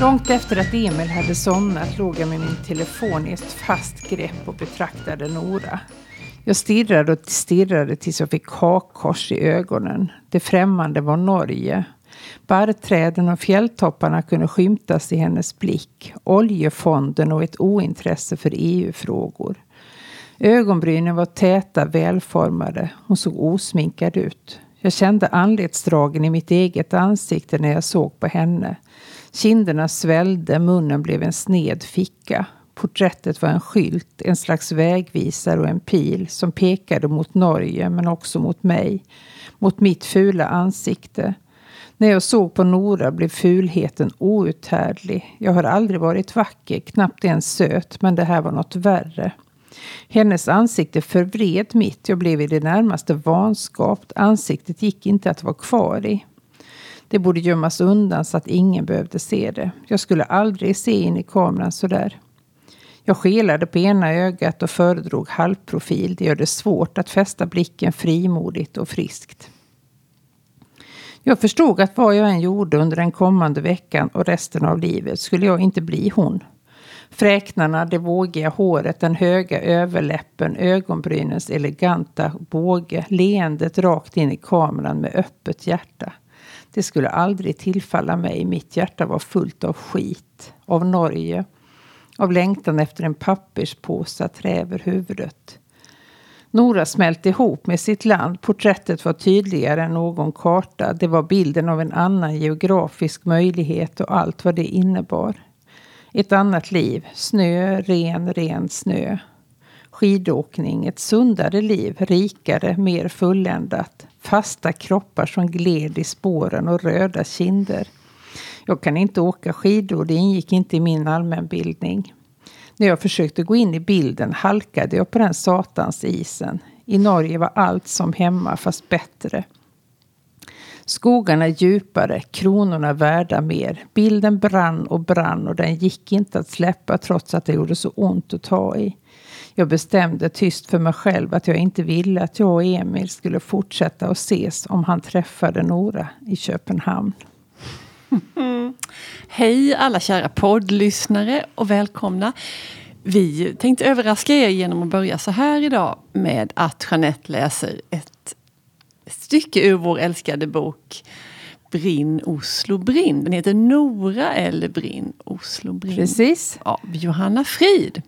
Långt efter att Emil hade somnat låg jag med min telefon i ett fast grepp och betraktade Nora. Jag stirrade och stirrade tills jag fick hakkors i ögonen. Det främmande var Norge. Barrträden och fjälltopparna kunde skymtas i hennes blick. Oljefonden och ett ointresse för EU-frågor. Ögonbrynen var täta, välformade. Hon såg osminkad ut. Jag kände anletsdragen i mitt eget ansikte när jag såg på henne. Kinderna svällde, munnen blev en sned ficka. Porträttet var en skylt, en slags vägvisare och en pil som pekade mot Norge men också mot mig. Mot mitt fula ansikte. När jag såg på Nora blev fulheten outhärdlig. Jag har aldrig varit vacker, knappt ens söt, men det här var något värre. Hennes ansikte förvred mitt. Jag blev i det närmaste vanskapt. Ansiktet gick inte att vara kvar i. Det borde gömmas undan så att ingen behövde se det. Jag skulle aldrig se in i kameran sådär. Jag skelade på ena ögat och föredrog halvprofil. Det gör det svårt att fästa blicken frimodigt och friskt. Jag förstod att vad jag än gjorde under den kommande veckan och resten av livet skulle jag inte bli hon. Fräknarna, det vågiga håret, den höga överläppen, ögonbrynens eleganta båge, leendet rakt in i kameran med öppet hjärta. Det skulle aldrig tillfalla mig. Mitt hjärta var fullt av skit. Av Norge. Av längtan efter en papperspåse att trä över huvudet. Nora smälte ihop med sitt land. Porträttet var tydligare än någon karta. Det var bilden av en annan geografisk möjlighet och allt vad det innebar. Ett annat liv. Snö, ren, ren snö. Skidåkning, ett sundare liv, rikare, mer fulländat. Fasta kroppar som gled i spåren och röda kinder. Jag kan inte åka skidor, det ingick inte i min allmänbildning. När jag försökte gå in i bilden halkade jag på den satans isen. I Norge var allt som hemma, fast bättre. Skogarna djupare, kronorna värda mer. Bilden brann och brann och den gick inte att släppa trots att det gjorde så ont att ta i. Jag bestämde tyst för mig själv att jag inte ville att jag och Emil skulle fortsätta att ses om han träffade Nora i Köpenhamn. Mm. Hej alla kära poddlyssnare och välkomna. Vi tänkte överraska er genom att börja så här idag med att Jeanette läser ett stycke ur vår älskade bok Brinn Oslo brinn. Den heter Nora eller Brinn Oslo brinn. Precis. Av Johanna Frid.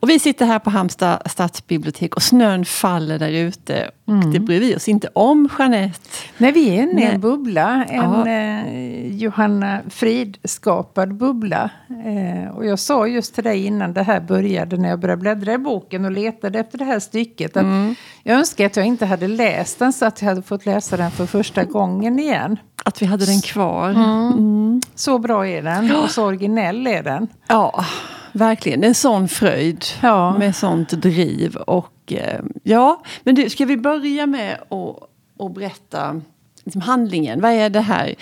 Och vi sitter här på Halmstad stadsbibliotek och snön faller där ute. Mm. Det bryr vi oss inte om, Jeanette. Nej, vi är inne i en bubbla. En eh, Johanna Frid-skapad bubbla. Eh, och jag sa just till dig innan det här började, när jag började bläddra i boken och letade efter det här stycket, att mm. jag önskar att jag inte hade läst den så att jag hade fått läsa den för första gången igen. Att vi hade den kvar. Mm. Mm. Så bra är den och så originell är den. Ja verkligen. En sån fröjd ja. med sånt driv. Och eh, ja, men du, ska vi börja med att, berätta liksom handlingen? Vad är det här?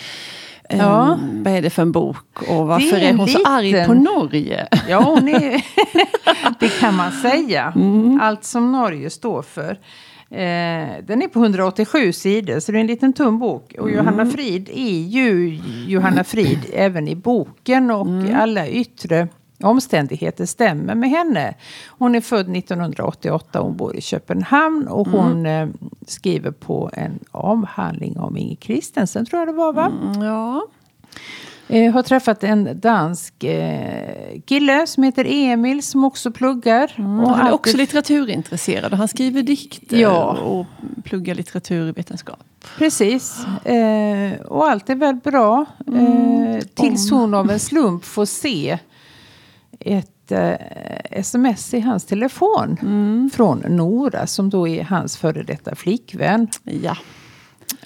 Ehm, ja. Um, vad är det för en bok och varför är, är, hon liten... så arg på Norge? Ja, hon är... det kan man säga. Mm. Allt som Norge står för. Eh, den är på 187 sidor, så det är en liten tunn bok. Och mm. Johanna Frid är ju Johanna Frid även i boken och mm. alla yttre omständigheter stämmer med henne. Hon är född 1988, hon bor i Köpenhamn och mm. hon eh, skriver på en avhandling om Inge Kristensen, tror jag det var va? Mm, ja. Eh, har träffat en dansk eh, kille som heter Emil som också pluggar. Mm, och han är också litteraturintresserad och han skriver dikter ja. och pluggar litteraturvetenskap. Precis. Eh, och allt är väl bra. Mm. Eh, tills hon av en slump får se ett eh, sms i hans telefon mm. från Nora som då är hans före detta flickvän. Ja.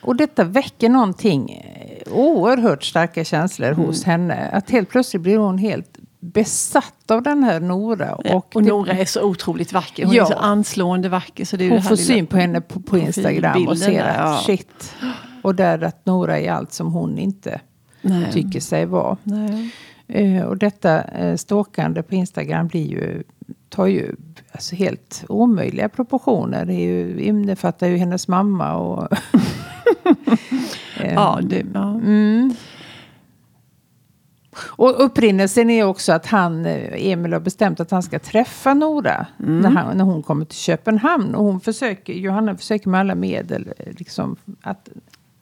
Och detta väcker någonting eh, oerhört starka känslor mm. hos henne. Att helt plötsligt blir hon helt besatt av den här Nora. Och, och Nora är så otroligt vacker. Hon ja. är så anslående vacker. Så det är hon får syn på henne på, på Instagram och ser att ja. shit. Och där att Nora är allt som hon inte Nej. tycker sig vara. Nej. Eh, och detta eh, stalkande på Instagram blir ju, tar ju alltså helt omöjliga proportioner. Det är ju, innefattar ju hennes mamma och... ja, det, ja. Mm. Och upprinnelsen är också att han, eh, Emil har bestämt att han ska träffa Nora Mm. när, han, när hon kommer till Köpenhamn. Och hon försöker, Johanna försöker med alla medel eh, liksom, att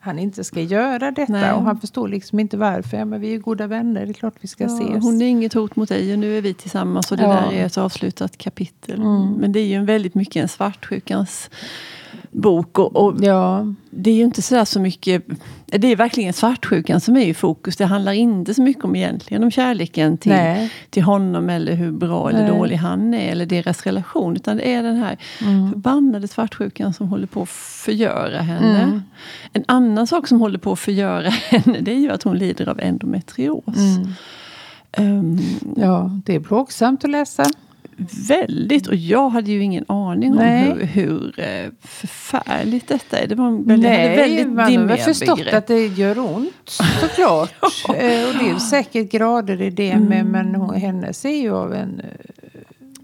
han inte ska göra detta. Nej. Och han förstår liksom inte varför. Ja, men vi är goda vänner, det är klart vi ska Ja, ses. hon är inget hot mot dig och nu är vi tillsammans och det Ja. där är ett avslutat kapitel. Mm. Men det är ju en väldigt mycket en svartsjukans bok. Och, och Ja, det är ju inte sådär så mycket... Det är verkligen svartsjukan som är i fokus. Det handlar inte så mycket om egentligen om kärleken till, nej. till honom eller hur bra eller Nej. dålig han är eller deras relation. Utan det är den här Mm. förbannade svartsjukan som håller på att förgöra henne. Mm. En annan sak som håller på att förgöra henne det är ju att hon lider av endometrios. Mm. Ehm, Ja, det är plågsamt att läsa. Väldigt, och jag hade ju ingen aning Nej. om hur, hur eh, förfärligt detta är. Det var väldigt, Nej, väldigt man har förstått begrepp. att det gör ont såklart. Eh, Och det är säkert grader i det med, Mm. men hon, hennes är ju av en eh,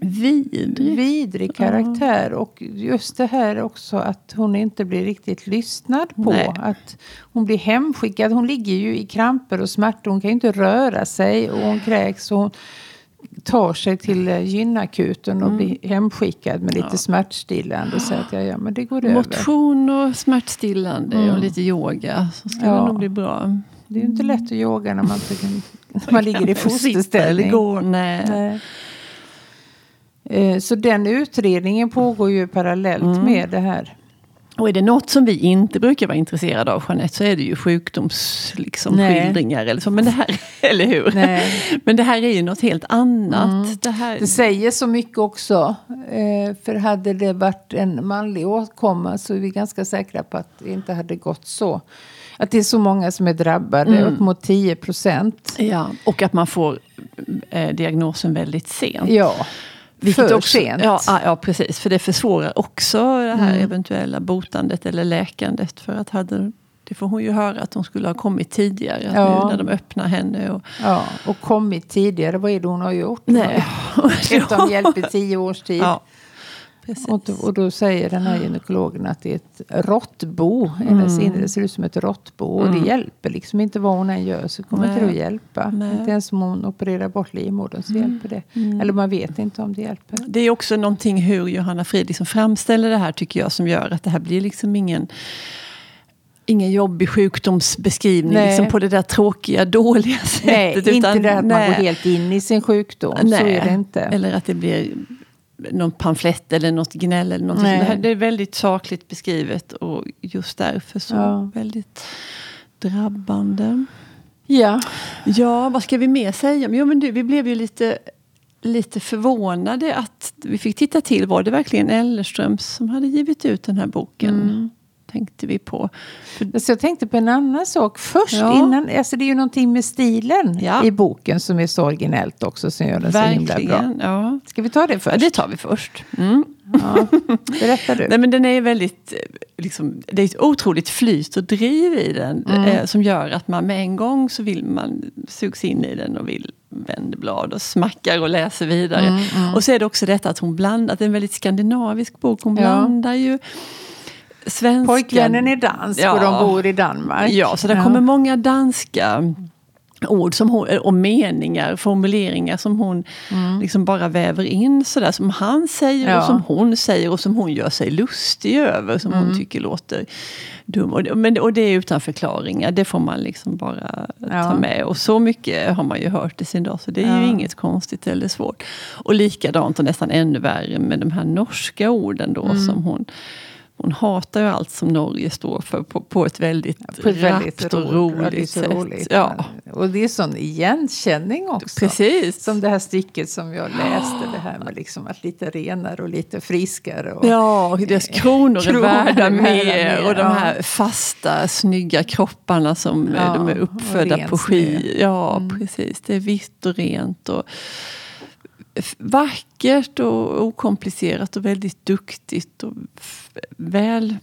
Vidrig. vidrig karaktär. Och just det här också att hon inte blir riktigt lyssnad på. Nej. Att hon blir hemskickad. Hon ligger ju i kramper och smärtor. Hon kan ju inte röra sig och hon kräks. Och hon tar sig till eh, gynakuten och blir hemskickad med lite Mm. Ja. smärtstillande. Säger att ja, ja, men det går över. Motion och smärtstillande Mm. och lite yoga. Så ska Ja. det nog bli bra. Det är ju inte lätt att yoga när man, när man ligger i fosterställning. Nej. Nej. Eh, Så den utredningen pågår ju parallellt Mm. med det här. Och är det något som vi inte brukar vara intresserade av Jeanette så är det ju sjukdomsskildringar liksom, Nej. skildringar eller så. Men det här, eller hur? Nej. Men det här är ju något helt annat. Mm. Det här, Det säger så mycket också. eh, För hade det varit en manlig åkomma så är vi ganska säkra på att det inte hade gått så. Att det är så många som är drabbade, Mm. upp mot 10 procent. ja, och att man får eh, diagnosen väldigt sent. Ja, för också, sent. Ja, ja, ja, precis. För det försvårar också det här Mm. eventuella botandet eller läkandet. För att hade, det får hon ju höra att hon skulle ha kommit tidigare. Ja. Nu när de öppnar henne. Och, ja, och kommit tidigare. Vad är det hon har gjort? nej. Om hjälp i tio års tid. Ja. Och då, och då säger den här gynekologen att det är ett råttbo. Hennes Mm. inre ser ut som ett råttbo. Och det hjälper liksom inte vad hon än gör. Så kommer Nej. inte det att hjälpa. Nej. Inte ens om hon opererar bort livmodern så hjälper det. Eller man vet inte om det hjälper. Det är också någonting hur Johanna Frid liksom framställer det här tycker jag som gör att det här blir liksom ingen Ingen jobbig sjukdomsbeskrivning Nej. liksom på det där tråkiga, dåliga sättet. Nej, inte utan- det att man nej. går helt in i sin sjukdom. Så Nej. är det inte. Eller att det blir någon pamflett eller något gnäll. Eller någonting. Det, här, det är väldigt sakligt beskrivet och just därför så Ja. väldigt drabbande. Ja. Ja, vad ska vi mer säga? Jo, men du, vi blev ju lite, lite förvånade att vi fick titta till. Var det verkligen Ellerströms som hade givit ut den här boken? Mm. Tänkte vi på. För, Så jag tänkte på en annan sak först. Ja. Innan, alltså det är ju någonting med stilen Ja. i boken som är så originellt också. Som gör den så himla bra. verkligen. Ja. Ska vi ta det ja, först? det tar vi först. Mm. Ja. Berätta du. Nej, men den är väldigt, eh, liksom, det är ett otroligt flyt och driv i den. Mm. Eh, som gör att man med en gång så vill man sugs in i den och vill vända blad och smackar och läser vidare. Mm, Och så är det också detta att hon blandar, att det är en väldigt skandinavisk bok. Hon Ja. blandar ju svenska... Pojkvännen är dansk och Ja. de bor i Danmark. Ja, så det kommer många danska ord som hon, och meningar, formuleringar som hon liksom bara väver in sådär som han säger Ja. och som hon säger och som hon gör sig lustig över som hon tycker låter dum. Och, men, och det är utan förklaringar, det får man liksom bara ta Ja. med. Och så mycket har man ju hört i sin dag så det är ju Ja. inget konstigt eller svårt. Och likadant och nästan ännu värre med de här norska orden då som hon hon hatar ju allt som Norge står för på, på ett väldigt På ett väldigt och roligt, ja, sätt. roligt. Ja, Och det är sån igenkänning också. precis. Som det här stycket som jag läste, det här med liksom att lite renare och lite friskare. Och, Ja, och deras kronor är Kronor är värda mer. Och de ja. här fasta, snygga kropparna som eh, Ja, de är uppfödda på snö. Ja, Mm. precis. Det är vitt och rent. Och vackert och okomplicerat och väldigt duktigt och väl...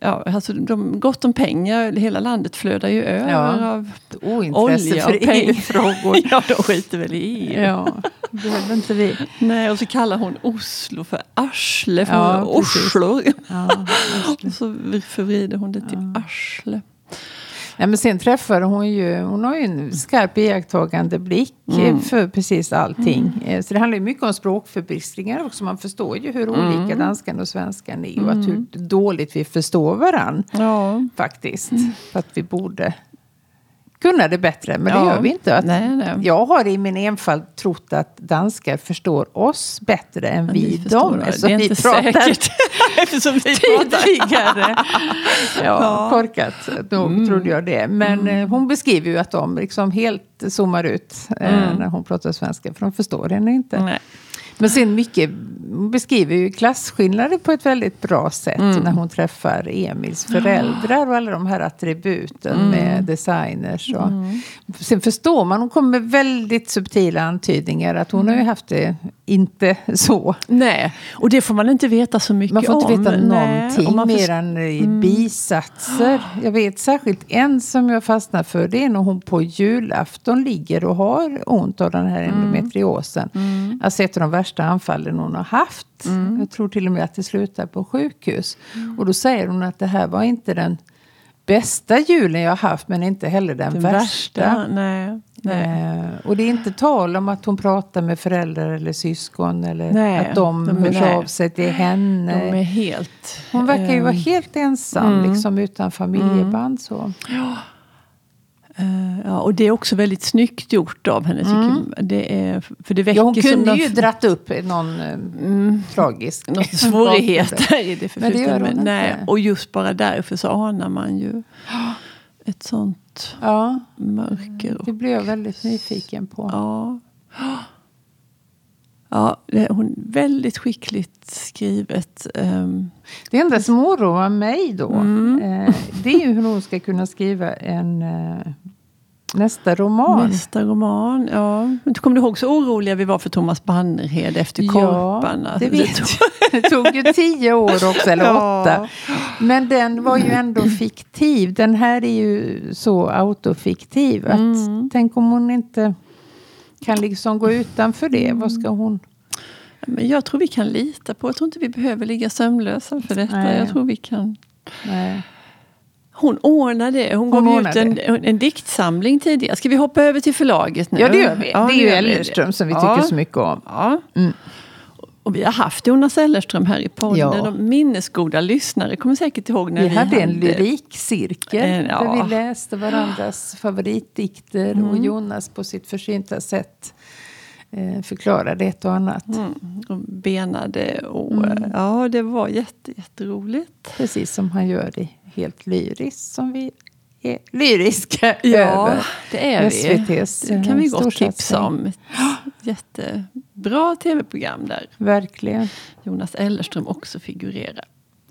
Ja, alltså de, gott om pengar. Hela landet flödar ju över Ja. av ointresse olja för. EU-frågor. ja, de skiter väl i EU. Ja, behöver inte vi. Nej, och så kallar hon Oslo för arsle. För Ja, Oslo. Ja, Och så förvrider hon det till arsle. Ja, men sen träffade hon ju, hon har ju en skarp iakttagande blick mm. för precis allting. Mm. Så det handlar ju mycket om språkförbistringar också. Man förstår ju hur olika mm. danskan och svenskan är och att hur mm. dåligt vi förstår varandra. Ja. Faktiskt. För att vi borde kunna det bättre, men det ja. gör vi inte. Att nej, nej. Jag har i min enfald trott att danskar förstår oss bättre än men vi dem. Det är inte säkert. Eftersom vi tidigare. ja, ja, korkat. Då mm. trodde jag det. Men mm. Eh, hon beskriver ju att de liksom helt zoomar ut eh, mm. när hon pratar svenska, för de förstår henne inte. Nej. Men sen mycket beskriver ju klasskillnader på ett väldigt bra sätt mm. när hon träffar Emils föräldrar och alla de här attributen mm. med designers. Och. Mm. Sen förstår man, hon kommer med väldigt subtila antydningar att hon har ju haft det inte så. Nej, och det får man inte veta så mycket om. Man får inte veta någonting Nej, mer än i mm. bisatser. Jag vet särskilt en som jag fastnar för. Det är när hon på julafton ligger och har ont av den här mm. endometriosen. Mm. Alltså ett av de värsta anfallen hon har haft. Mm. Jag tror till och med att det slutar på sjukhus. Mm. Och då säger hon att det här var inte den bästa julen jag har haft men inte heller den, den värsta. värsta. Nej, nej. Eh, och det är inte tal om att hon pratar med föräldrar eller syskon eller nej, att de, de hörs nej. av sig till henne. De är helt... Hon verkar ju vara eh, helt ensam mm. liksom utan familjeband. Så. Ja. Uh, ja, och det är också väldigt snyggt gjort av henne. Mm. Det är, för det ja, hon kunde ju dratt upp någon eh, mm, tragisk någon svårigheter i det Men det gör hon Nej, inte. Och just bara därför så anar man ju ett sånt ja. mörker. Det blir jag väldigt nyfiken på. Ja. Ja, hon väldigt skickligt skrivet. Um, det enda som oroar mig då, mm. eh, det är ju hur hon ska kunna skriva en eh, nästa roman. Nästa roman, ja. Men kommer du ihåg så oroliga vi var för Thomas Bannerhed efter ja, Korparna? det vet jag. Det tog ju tio år också, eller ja. åtta. Men den var ju ändå fiktiv. Den här är ju så autofiktiv. Att, mm. Tänk om hon inte kan liksom gå utanför det. Vad ska hon... Men jag tror vi kan lita på. Jag tror inte vi behöver ligga sömnlösa för detta. Nej. Jag tror vi kan... Nej. Hon ordnar det. Hon, hon gav ut en, en diktsamling tidigare. Ska vi hoppa över till förlaget nu? Ja, det gör vi. Ja, det är ju Ellerström som vi ja. tycker så mycket om. Ja. Mm. Och vi har haft Jonas Ellerström här i podden. Ja. De minnesgoda lyssnare kommer säkert ihåg när vi, vi hade, hade en lyrikcirkel. Ja. Där vi läste varandras favoritdikter. Mm. Och Jonas på sitt försynta sätt eh, förklarade ett och annat. Mm. Och benade. Och, mm. Ja, det var jätte, jätteroligt. Precis som han gör i Helt lyriskt som vi är lyriska ja, över. det är SVTs Det kan vi gott tipsa om. jättebra tv-program där. Verkligen. Jonas Ellerström också figurerar.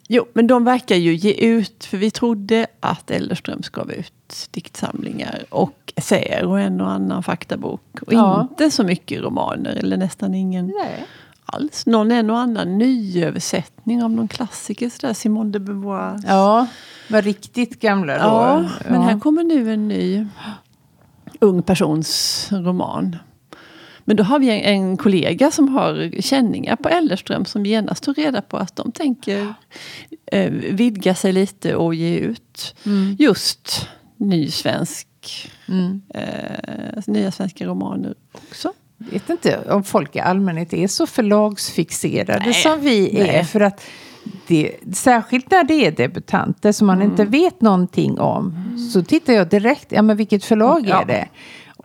Jo, men de verkar ju ge ut, för vi trodde att Ellerströms gav ut diktsamlingar och essäer och en och annan faktabok. Och ja. inte så mycket romaner, eller nästan ingen Nej. alls. Någon en och annan nyöversättning av någon klassiker, sådär Simone de Beauvoir. Ja, var riktigt gamla då. Ja, ja, men här kommer nu en ny ung persons roman. Men då har vi en, en, kollega som har känningar på Ellerström som genast tog reda på att de tänker eh, vidga sig lite och ge ut mm. just ny svensk, mm. eh, nya svenska romaner också. Jag vet inte om folk i allmänhet är så förlagsfixerade nej, som vi är. För att det, särskilt när det är debutanter som man mm. inte vet någonting om. Mm. Så tittar jag direkt, ja men vilket förlag ja. är det?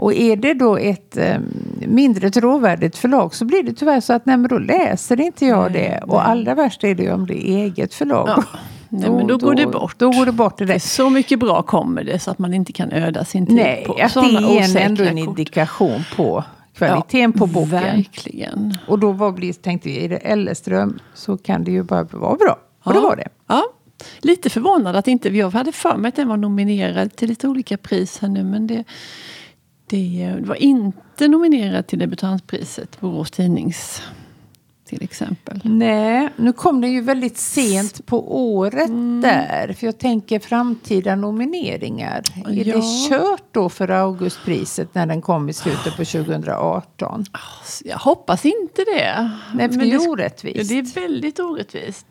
Och är det då ett eh, mindre trovärdigt förlag så blir det tyvärr så att nej, men då läser inte jag det. Och allra värst är det ju om det är eget förlag. Ja. Nej, men då, då, går det bort. Då går det bort det. Så mycket bra kommer det så att man inte kan öda sin tid nej, på att det är en, ändå en indikation på kvaliteten ja, på boken. Verkligen. Och då var blir, tänkte vi, är det Elleström så kan det ju bara vara bra. Och ja. det var det. Ja. Lite förvånad att inte, jag hade för mig att den var nominerad till lite olika pris här nu men det det var inte nominerad till debutantpriset, Borås Tidnings till exempel. Nej, nu kom den ju väldigt sent på året mm. där. För jag tänker framtida nomineringar. Ja. Är det kört då för Augustpriset när den kom i slutet på 2018? Jag hoppas inte det. Nej, för Men det är orättvist. Ja, det är väldigt orättvist.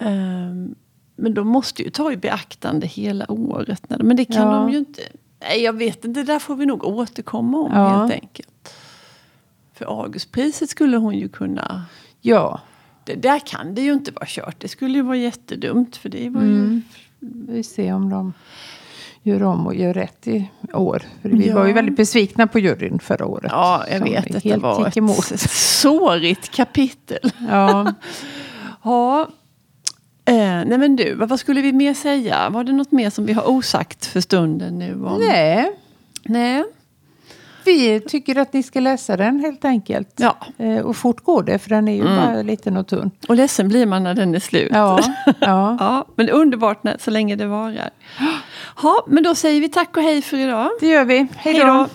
Um, Men de måste ju ta i beaktande hela året. Men det kan Ja. de ju inte. Nej, jag vet inte. Det där får vi nog återkomma om Ja. helt enkelt. För Augustpriset skulle hon ju kunna... Ja, Det där kan det ju inte vara kört. Det skulle ju vara jättedumt. För det var ju... Mm. vi ser om de gör om och gör rätt i år. För vi Ja. var ju väldigt besvikna på juryn förra året. Ja, jag vet. Detta helt var ett sårigt kapitel. Ja. Ja. Eh, nej men du, vad skulle vi mer säga? Var det något mer som vi har osagt för stunden nu? Om... Nej, Nej. vi tycker att ni ska läsa den helt enkelt. Ja. Eh, och fort går det, för den är ju Mm. bara liten och tunn. Och ledsen blir man när den är slut. Ja, ja. Ja, men underbart när, så länge det varar. Ja, men då säger vi tack och hej för idag. det gör vi. Hej då.